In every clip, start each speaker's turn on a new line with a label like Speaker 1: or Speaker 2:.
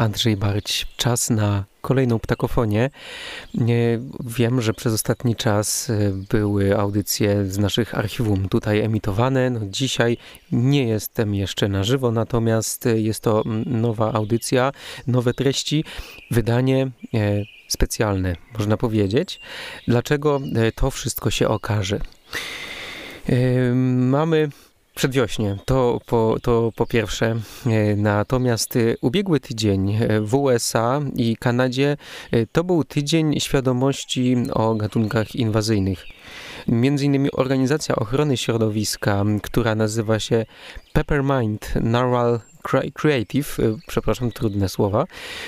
Speaker 1: Andrzej Barć. Czas na kolejną ptakofonię. Wiem, że przez ostatni czas e, były audycje z naszych archiwum tutaj emitowane. No, dzisiaj nie jestem jeszcze na żywo, natomiast jest to nowa audycja, nowe treści, wydanie e, specjalne, można powiedzieć. Dlaczego e, to wszystko się okaże? Mamy Przedwiośnie, to po, to po pierwsze. E, natomiast e, ubiegły tydzień e, w USA i Kanadzie to był tydzień świadomości o gatunkach inwazyjnych. Między innymi Organizacja Ochrony Środowiska, która nazywa się Peppermint Narwhal Creative, y, przepraszam, trudne słowa,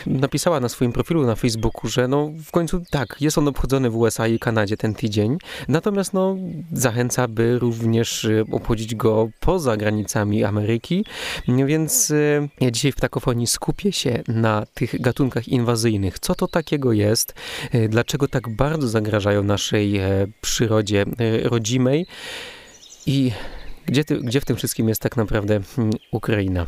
Speaker 1: napisała na swoim profilu na Facebooku, że no w końcu tak, jest on obchodzony w USA i Kanadzie ten tydzień, natomiast no zachęca, by również y, obchodzić go poza granicami Ameryki, więc y, ja dzisiaj w takofonii skupię się na tych gatunkach inwazyjnych. Co to takiego jest? Dlaczego tak bardzo zagrażają naszej e, przyrodzie e, rodzimej? I gdzie, ty, gdzie w tym wszystkim jest tak naprawdę mm, Ukraina?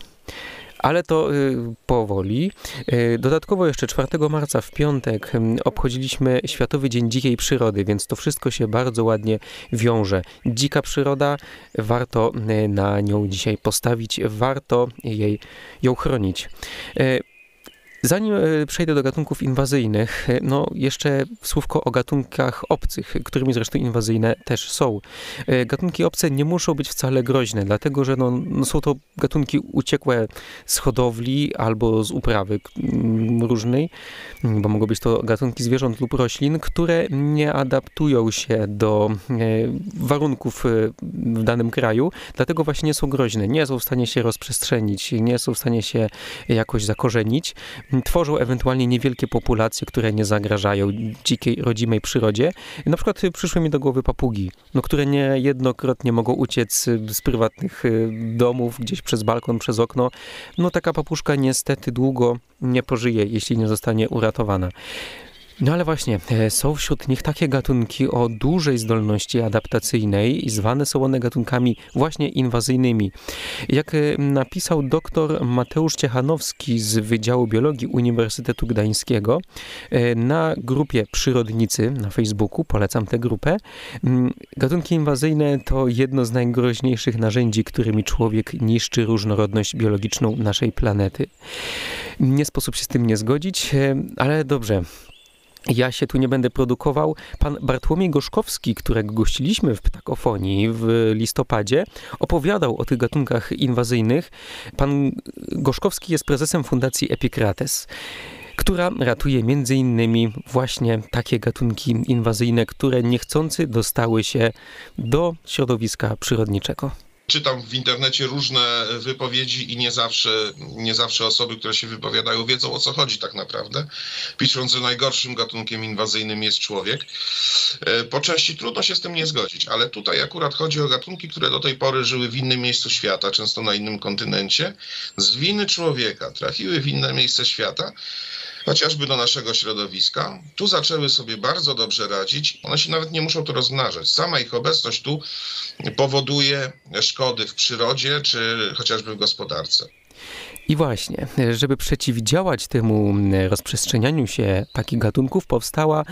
Speaker 1: Ale to y, powoli. Y, dodatkowo jeszcze 4 marca w piątek obchodziliśmy Światowy Dzień Dzikiej Przyrody, więc to wszystko się bardzo ładnie wiąże. Dzika przyroda, warto y, na nią dzisiaj postawić, warto jej, ją chronić. Zanim e, przejdę do gatunków inwazyjnych, e, no jeszcze słówko o gatunkach obcych, którymi zresztą inwazyjne też są. E, gatunki obce nie muszą być wcale groźne, dlatego że no, no są to gatunki uciekłe z hodowli albo z uprawy różnej, bo mogą być to gatunki zwierząt lub roślin, które nie adaptują się do warunków w danym kraju, dlatego właśnie nie są groźne, nie są w stanie się rozprzestrzenić, nie są w stanie się jakoś zakorzenić tworzą ewentualnie niewielkie populacje, które nie zagrażają dzikiej, rodzimej przyrodzie. Na przykład przyszły mi do głowy papugi, no, które niejednokrotnie mogą uciec z prywatnych y, domów, gdzieś przez balkon, przez okno. No taka papuszka niestety długo nie pożyje, jeśli nie zostanie uratowana. No ale właśnie, e, są wśród nich takie gatunki o dużej zdolności adaptacyjnej i zwane są one gatunkami właśnie inwazyjnymi. Jak e, napisał dr Mateusz Ciechanowski z Wydziału Biologii Uniwersytetu Gdańskiego e, na grupie Przyrodnicy na Facebooku, polecam tę grupę, gatunki inwazyjne to jedno z najgroźniejszych narzędzi, którymi człowiek niszczy różnorodność biologiczną naszej planety. Nie sposób się z tym nie zgodzić, ale dobrze. Ja się tu nie będę produkował. Pan Bartłomiej Gorzkowski, którego gościliśmy w Ptakofonii w listopadzie, opowiadał o tych gatunkach inwazyjnych. Pan Gorzkowski jest prezesem Fundacji Epikrates która ratuje między innymi właśnie takie gatunki inwazyjne, które niechcący dostały się do środowiska przyrodniczego
Speaker 2: czytam w internecie różne wypowiedzi i nie zawsze, nie zawsze osoby, które się wypowiadają, wiedzą o co chodzi tak naprawdę. Pisząc, że najgorszym gatunkiem inwazyjnym jest człowiek. E, po części trudno się z tym nie zgodzić, ale tutaj akurat chodzi o gatunki, które do tej pory żyły w innym miejscu świata, często na innym kontynencie, z winy człowieka trafiły w inne miejsce świata chociażby do naszego środowiska. Tu zaczęły sobie bardzo dobrze radzić. One się nawet nie muszą to rozmnażać. Sama ich obecność tu powoduje szkody w przyrodzie czy chociażby w gospodarce.
Speaker 1: I właśnie, żeby przeciwdziałać temu rozprzestrzenianiu się takich gatunków, powstała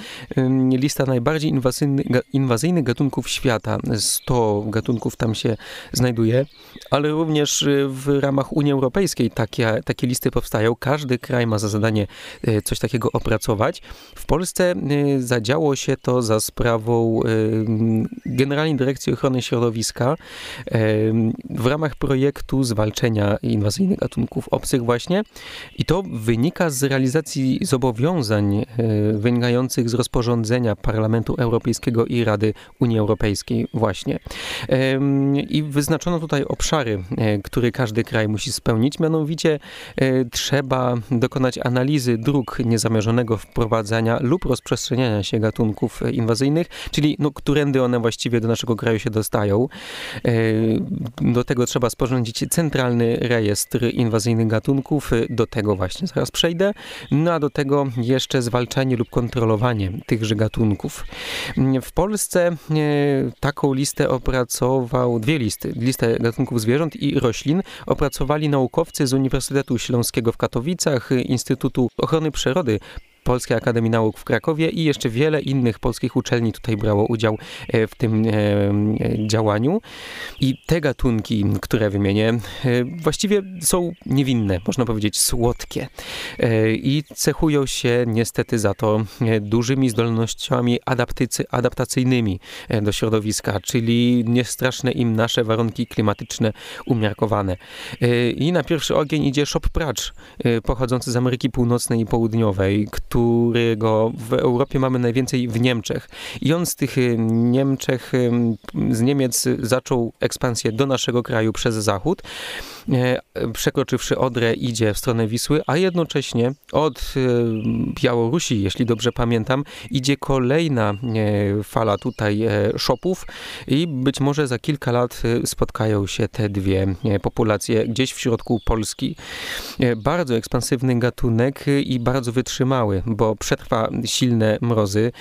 Speaker 1: lista najbardziej inwazyjnych, inwazyjnych gatunków świata. 100 gatunków tam się znajduje, ale również y, w ramach Unii Europejskiej takie, takie listy powstają. Każdy kraj ma za zadanie y, coś takiego opracować. W Polsce y, zadziało się to za sprawą Generalnej Dyrekcji Ochrony Środowiska w ramach projektu zwalczenia inwazyjnych gatunków gatunków obcych właśnie i to wynika z realizacji zobowiązań e, wynikających z rozporządzenia Parlamentu Europejskiego i Rady Unii Europejskiej właśnie. I wyznaczono tutaj obszary, e, które każdy kraj musi spełnić, mianowicie e, trzeba dokonać analizy dróg niezamierzonego wprowadzania lub rozprzestrzeniania się gatunków inwazyjnych, czyli no, którędy one właściwie do naszego kraju się dostają. Do tego trzeba sporządzić centralny rejestr inwazyjnych inwazyjnych gatunków. Do tego właśnie zaraz przejdę. No a do tego jeszcze zwalczanie lub kontrolowanie tychże gatunków. W Polsce taką listę opracował, dwie listy, listę gatunków zwierząt i roślin opracowali naukowcy z Uniwersytetu Śląskiego w Katowicach, Instytutu Ochrony Przyrody Polskiej Akademii Nauk w Krakowie i jeszcze wiele innych polskich uczelni tutaj brało udział e, w tym e, działaniu. I te gatunki, które wymienię, e, właściwie są niewinne, można powiedzieć słodkie. I cechują się niestety za to dużymi zdolnościami adaptacyjnymi do środowiska, czyli niestraszne im nasze warunki klimatyczne umiarkowane. I na pierwszy ogień idzie szop pracz, pochodzący z Ameryki Północnej i Południowej, którego w Europie mamy najwięcej w Niemczech. I on z tych Niemczech, z Niemiec zaczął ekspansję do naszego kraju przez zachód. E, przekroczywszy Odrę idzie w stronę Wisły, a jednocześnie od Białorusi, jeśli dobrze pamiętam, idzie kolejna e, fala tutaj e, szopów i być może za kilka lat spotkają się te dwie populacje gdzieś w środku Polski. Bardzo ekspansywny gatunek i bardzo wytrzymały bo przetrwa silne mrozy,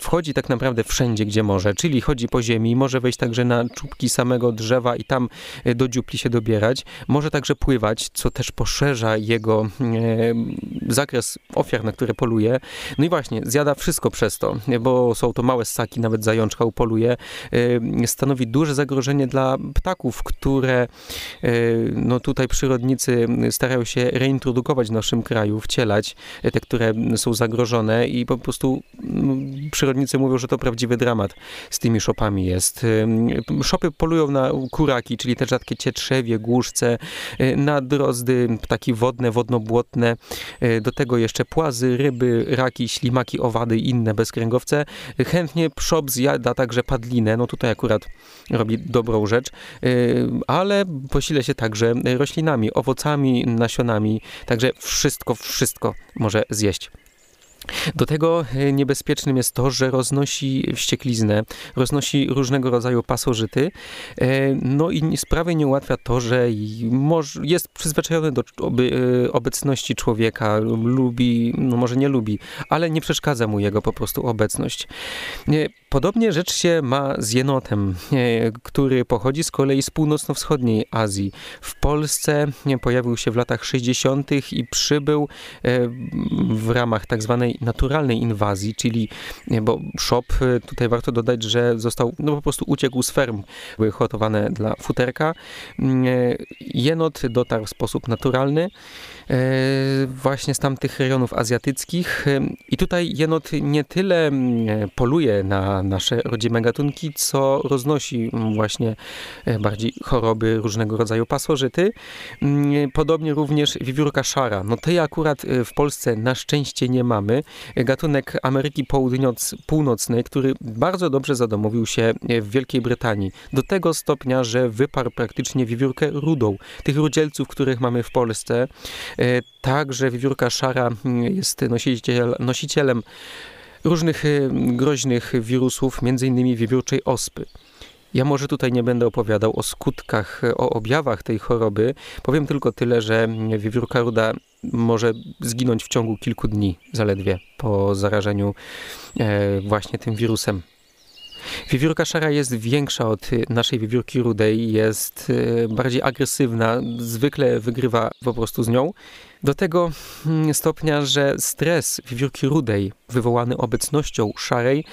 Speaker 1: wchodzi tak naprawdę wszędzie, gdzie może, czyli chodzi po ziemi, może wejść także na czubki samego drzewa i tam e, do dziupli się dobierać, może także pływać, co też poszerza jego e, zakres ofiar, na które poluje. No i właśnie, zjada wszystko przez to, bo są to małe ssaki, nawet zajączka upoluje. E, stanowi duże zagrożenie dla ptaków, które no tutaj przyrodnicy starają się reintrodukować w naszym kraju, wcielać, te, które są są zagrożone i po prostu mm, przyrodnicy mówią, że to prawdziwy dramat z tymi szopami jest. Szopy polują na kuraki, czyli te rzadkie cietrzewie, głuszce, y, na drozdy, ptaki wodne, wodno-błotne, y, do tego jeszcze płazy, ryby, raki, ślimaki, owady i inne bezkręgowce. Chętnie szop zjada także padlinę, no tutaj akurat robi dobrą rzecz, y, ale posile się także roślinami, owocami, nasionami, także wszystko, wszystko może zjeść. Do tego e, niebezpiecznym jest to, że roznosi wściekliznę, roznosi różnego rodzaju pasożyty, e, no i sprawy nie ułatwia to, że jest przyzwyczajony do e, obecności człowieka, lubi, no może nie lubi, ale nie przeszkadza mu jego po prostu obecność. Podobnie rzecz się ma z jenotem, który pochodzi z kolei z północno-wschodniej Azji. W Polsce pojawił się w latach 60. i przybył w ramach tak zwanej naturalnej inwazji, czyli, bo shop, y, tutaj warto dodać, że został, no po prostu uciekł z ferm, były hotowane dla futerka. Mm, e, jenot dotarł w sposób naturalny e, właśnie z tamtych rejonów azjatyckich e, i tutaj jenot nie tyle mm, poluje na nasze rodzime gatunki, co roznosi właśnie bardziej choroby różnego rodzaju pasożyty. Mm, podobnie również wiewiórka szara. No tej akurat w Polsce na szczęście nie mamy, gatunek Ameryki Południoc Północnej, który bardzo dobrze zadomowił się w Wielkiej Brytanii. Do tego stopnia, że wyparł praktycznie wiewiórkę rudą. Tych rudzielców, których mamy w Polsce. E, także wiewiórka szara jest nosiciel, nosicielem różnych e, groźnych wirusów, m.in. wiewiórczej ospy. Ja może tutaj nie będę opowiadał o skutkach, o objawach tej choroby. Powiem tylko tyle, że wiewiórka ruda może zginąć w ciągu kilku dni zaledwie po zarażeniu e, właśnie tym wirusem. Wiewiórka szara jest większa od naszej wiewiórki rudej, jest e, bardziej agresywna, zwykle wygrywa po prostu z nią. Do tego mm, stopnia, że stres wiewiórki rudej wywołany obecnością szarej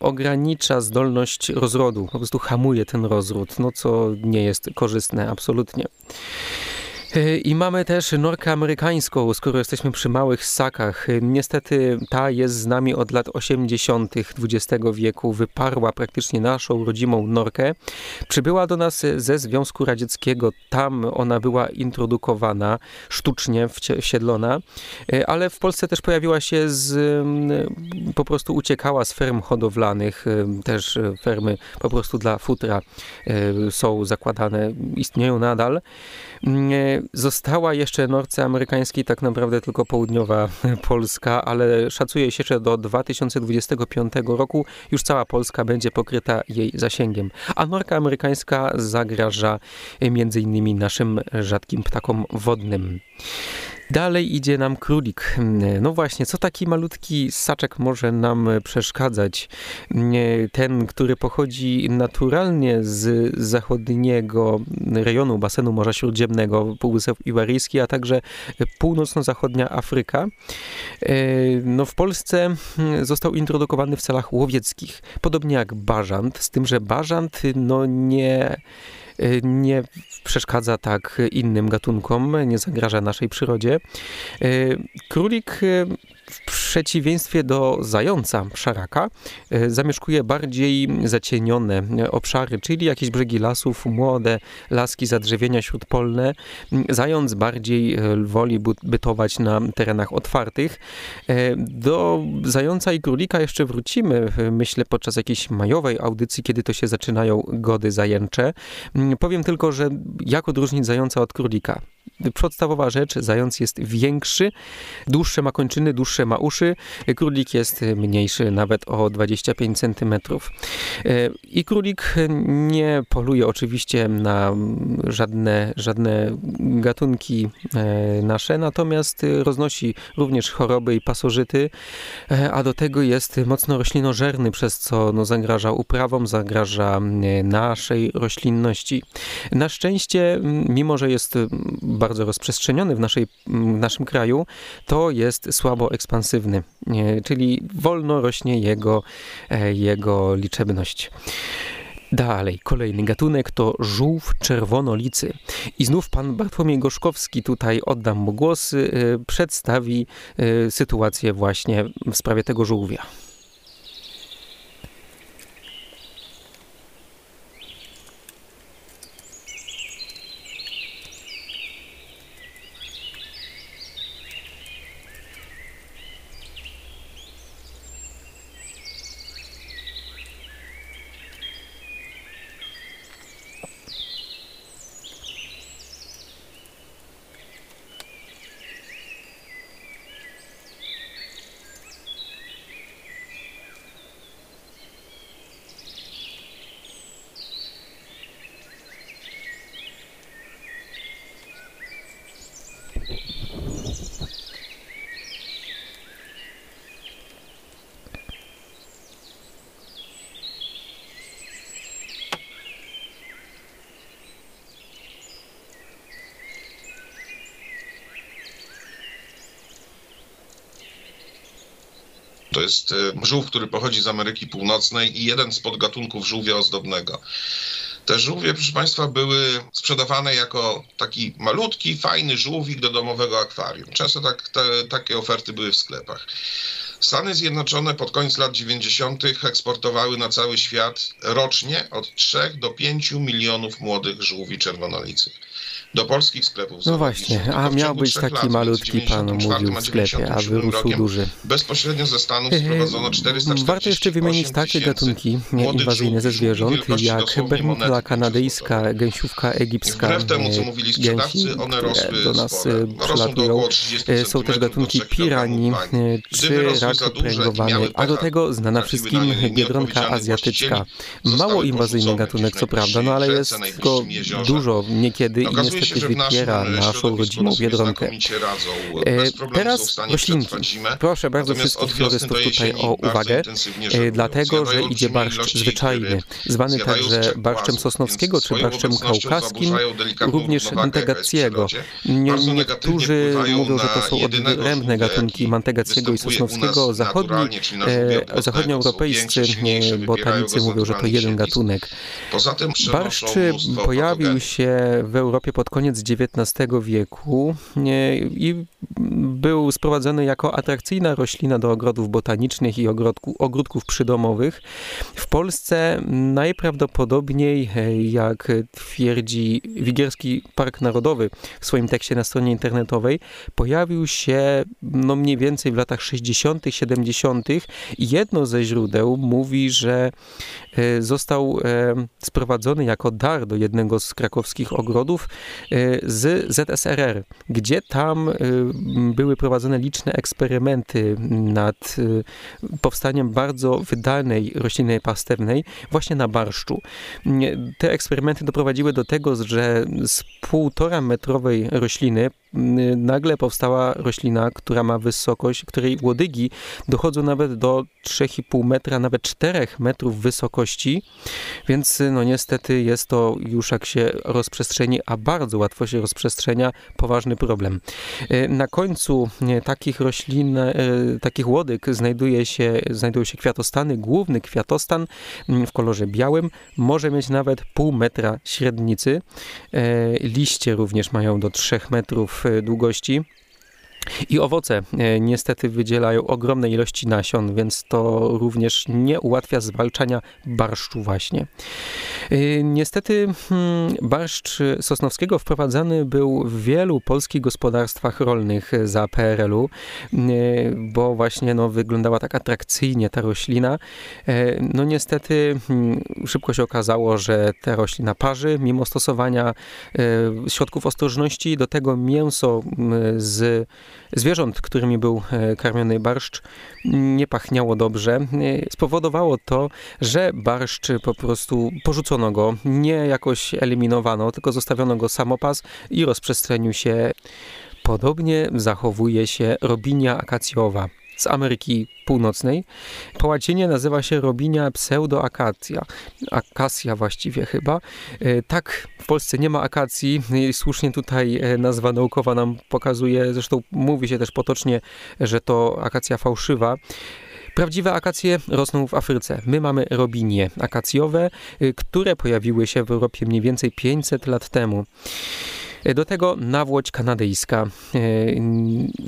Speaker 1: ogranicza zdolność rozrodu, po prostu hamuje ten rozród, no co nie jest korzystne absolutnie. E, I mamy też norkę amerykańską, skoro jesteśmy przy małych ssakach. E, niestety ta jest z nami od lat 80. XX wieku, wyparła praktycznie naszą rodzimą norkę. Przybyła do nas ze Związku Radzieckiego, tam ona była introdukowana, sztucznie wsiedlona, e, ale w Polsce też pojawiła się z, po prostu uciekała z ferm hodowlanych, też fermy po prostu dla futra są zakładane, istnieją nadal. Została jeszcze Norce Amerykańskiej tak naprawdę tylko południowa Polska, ale szacuje się, że do 2025 roku już cała Polska będzie pokryta jej zasięgiem. A norka amerykańska zagraża między innymi naszym rzadkim ptakom wodnym. Dalej idzie nam królik. No właśnie, co taki malutki ssaczek może nam przeszkadzać? Ten, który pochodzi naturalnie z zachodniego rejonu basenu Morza Śródziemnego, Półwysep Iwaryjski, a także północno-zachodnia Afryka. No w Polsce został introdukowany w celach łowieckich, podobnie jak bażant, z tym, że bażant no nie nie przeszkadza tak innym gatunkom, nie zagraża naszej przyrodzie. Y, królik y, w przeciwieństwie do zająca szaraka e, zamieszkuje bardziej zacienione obszary, czyli jakieś brzegi lasów, młode laski, zadrzewienia śródpolne. Zając bardziej e, woli bytować na terenach otwartych. E, do zająca i królika jeszcze wrócimy, myślę, podczas jakiejś majowej audycji, kiedy to się zaczynają gody zajęcze. Powiem tylko, że jak odróżnić zająca od królika? Podstawowa rzecz, zając jest większy, dłuższe ma kończyny, dłuższe ma uszy, królik jest mniejszy, nawet o 25 cm. E, I królik nie poluje oczywiście na żadne, żadne gatunki e, nasze, natomiast roznosi również choroby i pasożyty, e, a do tego jest mocno roślinożerny, przez co no, zagraża uprawom, zagraża naszej roślinności. Na szczęście, mimo że jest bardzo rozprzestrzeniony w, naszej, w naszym kraju, to jest słabo ekspansywny, czyli wolno rośnie jego, e, jego liczebność. Dalej, kolejny gatunek to żółw czerwonolicy. I znów pan Bartłomiej Gorzkowski, tutaj oddam mu głos, e, przedstawi e, sytuację właśnie w sprawie tego żółwia.
Speaker 2: To jest e, żółw, który pochodzi z Ameryki Północnej i jeden z podgatunków żółwia ozdobnego. Te żółwie, proszę Państwa, były sprzedawane jako taki malutki, fajny żółwik do domowego akwarium. Często tak, te, takie oferty były w sklepach. Stany Zjednoczone pod koniec lat 90. eksportowały na cały świat rocznie od 3 do 5 milionów młodych żółwi czerwonolicy do polskich sklepów.
Speaker 1: No właśnie, a miał być taki lat, malutki pan mówił w sklepie, a wyrósł duży.
Speaker 2: Bezpośrednio ze Stanów sprowadzono 440
Speaker 1: Warto jeszcze wymienić takie gatunki inwazyjne ze zwierząt, jak bermuda kanadyjska, gęsiówka egipska,
Speaker 2: Wbrew temu, co mówili
Speaker 1: gęsi, one rosły do nas spore. przylatują. E, są też gatunki piranii, e, czy raki pręgowany, a do tego znana wszystkim biedronka azjatycka. Mało inwazyjny gatunek, co prawda, no ale jest go dużo niekiedy i niestety niestety wypiera naszą rodzimą biedronkę. E, teraz roślinki. Proszę bardzo wszystkich florystów tutaj o uwagę, e, dlatego, że idzie barszcz zwyczajny, zwany także barszczem sosnowskiego czy barszczem kaukaskim, również Mantegackiego. Niektórzy mówią, że to są odrębne gatunki Mantegackiego i sosnowskiego. Zachodni, e, zachodnioeuropejscy botanicy mówią, że to jeden gatunek. Barszcz pojawił się w Europie pod koniec XIX wieku i był sprowadzony jako atrakcyjna roślina do ogrodów botanicznych i ogrodku, ogródków przydomowych. W Polsce najprawdopodobniej, jak twierdzi Wigierski Park Narodowy w swoim tekście na stronie internetowej, pojawił się no mniej więcej w latach 60., 70. i jedno ze źródeł mówi, że e, został e, sprowadzony jako dar do jednego z krakowskich ogrodów z ZSRR, gdzie tam były prowadzone liczne eksperymenty nad powstaniem bardzo wydajnej rośliny pastewnej właśnie na barszczu. Te eksperymenty doprowadziły do tego, że z półtora metrowej rośliny nagle powstała roślina, która ma wysokość, której łodygi dochodzą nawet do 3,5 metra, nawet 4 metrów wysokości, więc no niestety jest to już jak się rozprzestrzeni, a bardzo łatwo się rozprzestrzenia, poważny problem. E, na końcu takich roślin, takich łodyg znajduje się, znajdują się kwiatostany. Główny kwiatostan w kolorze białym może mieć nawet pół metra średnicy. Liście również mają do 3 metrów długości. I owoce e, niestety wydzielają ogromne ilości nasion, więc to również nie ułatwia zwalczania barszczu właśnie. E, niestety hmm, barszcz sosnowskiego wprowadzany był w wielu polskich gospodarstwach rolnych za PRL-u, e, bo właśnie no, wyglądała tak atrakcyjnie ta roślina. No niestety hmm, szybko się okazało, że ta roślina parzy, mimo stosowania środków ostrożności, do tego mięso z zwierząt, którymi był e, karmiony barszcz, nie pachniało dobrze. E, spowodowało to, że barszcz po prostu porzucono go, nie jakoś eliminowano, tylko zostawiono go samopas i rozprzestrzenił się. Podobnie zachowuje się robinia akacjowa z Ameryki Północnej. Po łacinie nazywa się robinia pseudoakacja. Akacja właściwie chyba. E, tak, w Polsce nie ma akacji. Słusznie tutaj e, nazwa naukowa nam pokazuje, zresztą mówi się też potocznie, że to akacja fałszywa. Prawdziwe akacje rosną w Afryce. My mamy robinie akacjowe, e, które pojawiły się w Europie mniej więcej 500 lat temu. Do tego nawłoć kanadyjska. E,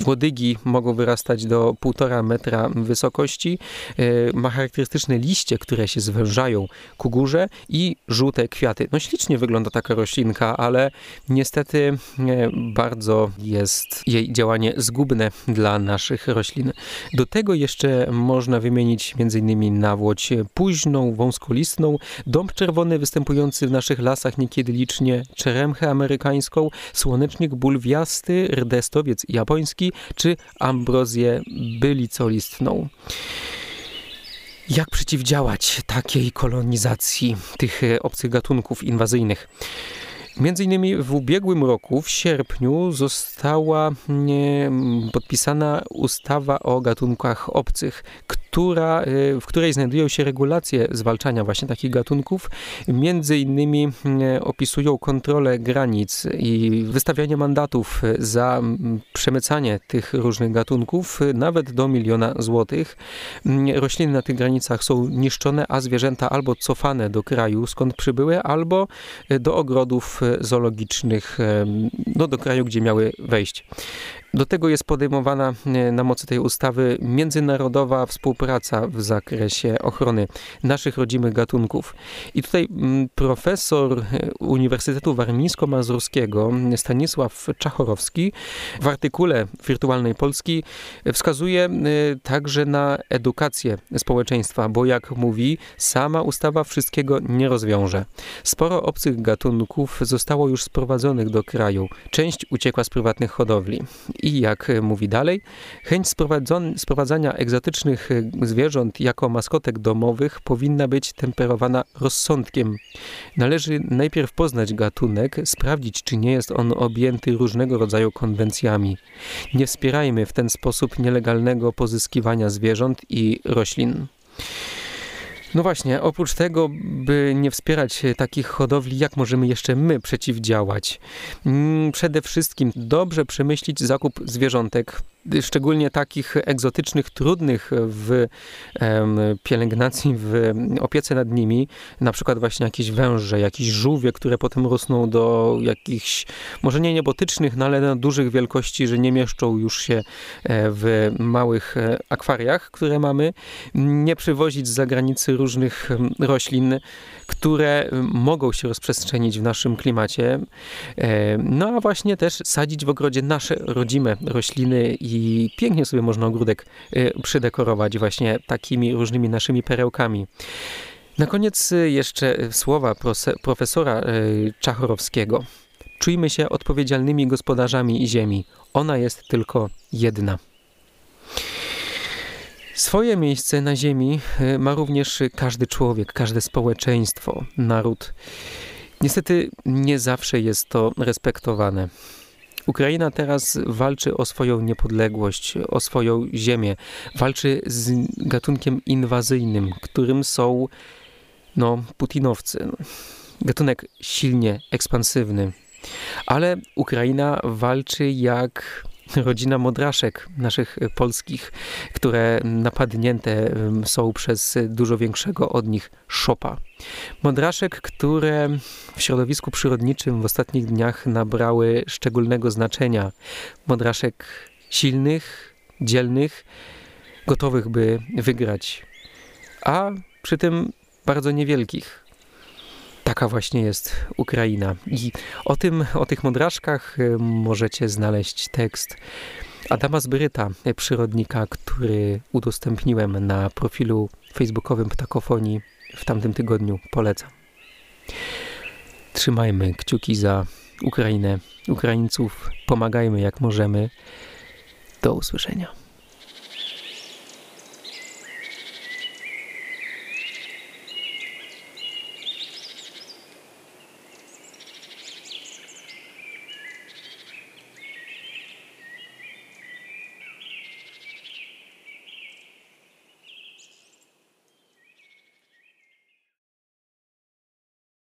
Speaker 1: łodygi mogą wyrastać do 1,5 metra wysokości. E, ma charakterystyczne liście, które się zwężają ku górze i żółte kwiaty. No ślicznie wygląda taka roślinka, ale niestety e, bardzo jest jej działanie zgubne dla naszych roślin. Do tego jeszcze można wymienić m.in. nawłoć późną, wąskolistną, dąb czerwony występujący w naszych lasach niekiedy licznie, czeremchę amerykańską, słonecznik bulwiasty, rdestowiec japoński czy ambrozję bylicolistną. Jak przeciwdziałać takiej kolonizacji tych obcych gatunków inwazyjnych? Między innymi w ubiegłym roku, w sierpniu, została podpisana ustawa o gatunkach obcych, która, y, w której znajdują się regulacje zwalczania właśnie takich gatunków. Między innymi opisują kontrolę granic i wystawianie mandatów za przemycanie tych różnych gatunków nawet do miliona złotych. Rośliny na tych granicach są niszczone, a zwierzęta albo cofane do kraju, skąd przybyły, albo do ogrodów zoologicznych, no do kraju, gdzie miały wejść. Do tego jest podejmowana e, na mocy tej ustawy międzynarodowa współpraca w zakresie ochrony naszych rodzimych gatunków. I tutaj mm, profesor e, Uniwersytetu Warmińsko-Mazurskiego Stanisław Czachorowski w artykule Wirtualnej Polski wskazuje e, także na edukację społeczeństwa, bo jak mówi, sama ustawa wszystkiego nie rozwiąże. Sporo obcych gatunków zostało już sprowadzonych do kraju. Część uciekła z prywatnych hodowli i jak mówi dalej, chęć sprowadzania egzotycznych zwierząt jako maskotek domowych powinna być temperowana rozsądkiem. Należy najpierw poznać gatunek, sprawdzić, czy nie jest on objęty różnego rodzaju konwencjami. Nie wspierajmy w ten sposób nielegalnego pozyskiwania zwierząt i roślin. No właśnie, oprócz tego, by nie wspierać takich hodowli, jak możemy jeszcze my przeciwdziałać? Mm, przede wszystkim dobrze przemyślić zakup zwierzątek szczególnie takich egzotycznych, trudnych w pielęgnacji, w opiece nad nimi, na przykład właśnie jakieś węże, jakieś żółwie, które potem rosną do jakichś, może nie niebotycznych, no ale na dużych wielkości, że nie mieszczą już się e, w małych e, akwariach, które mamy, nie przywozić z zagranicy różnych roślin, które mogą się rozprzestrzenić w naszym klimacie. E, no a właśnie też sadzić w ogrodzie nasze rodzime rośliny i pięknie sobie można ogródek przydekorować właśnie takimi różnymi naszymi perełkami. Na koniec jeszcze słowa profesora Czachorowskiego. Czujmy się odpowiedzialnymi gospodarzami ziemi. Ona jest tylko jedna. Swoje miejsce na Ziemi ma również każdy człowiek, każde społeczeństwo, naród. Niestety nie zawsze jest to respektowane. Ukraina teraz walczy o swoją niepodległość, o swoją ziemię. Walczy z gatunkiem inwazyjnym, którym są no, putinowcy. Gatunek silnie ekspansywny. Ale Ukraina walczy jak rodzina modraszek naszych polskich, które napadnięte są przez dużo większego od nich szopa. Modraszek, które w środowisku przyrodniczym w ostatnich dniach nabrały szczególnego znaczenia. Modraszek silnych, dzielnych, gotowych by wygrać, a przy tym bardzo niewielkich Taka właśnie jest Ukraina. I o tym, o tych modraszkach y, możecie znaleźć tekst Adama Zbryta, przyrodnika, który udostępniłem na profilu facebookowym Ptakofonii w tamtym tygodniu. Polecam. Trzymajmy kciuki za Ukrainę, Ukraińców, pomagajmy jak możemy. Do usłyszenia.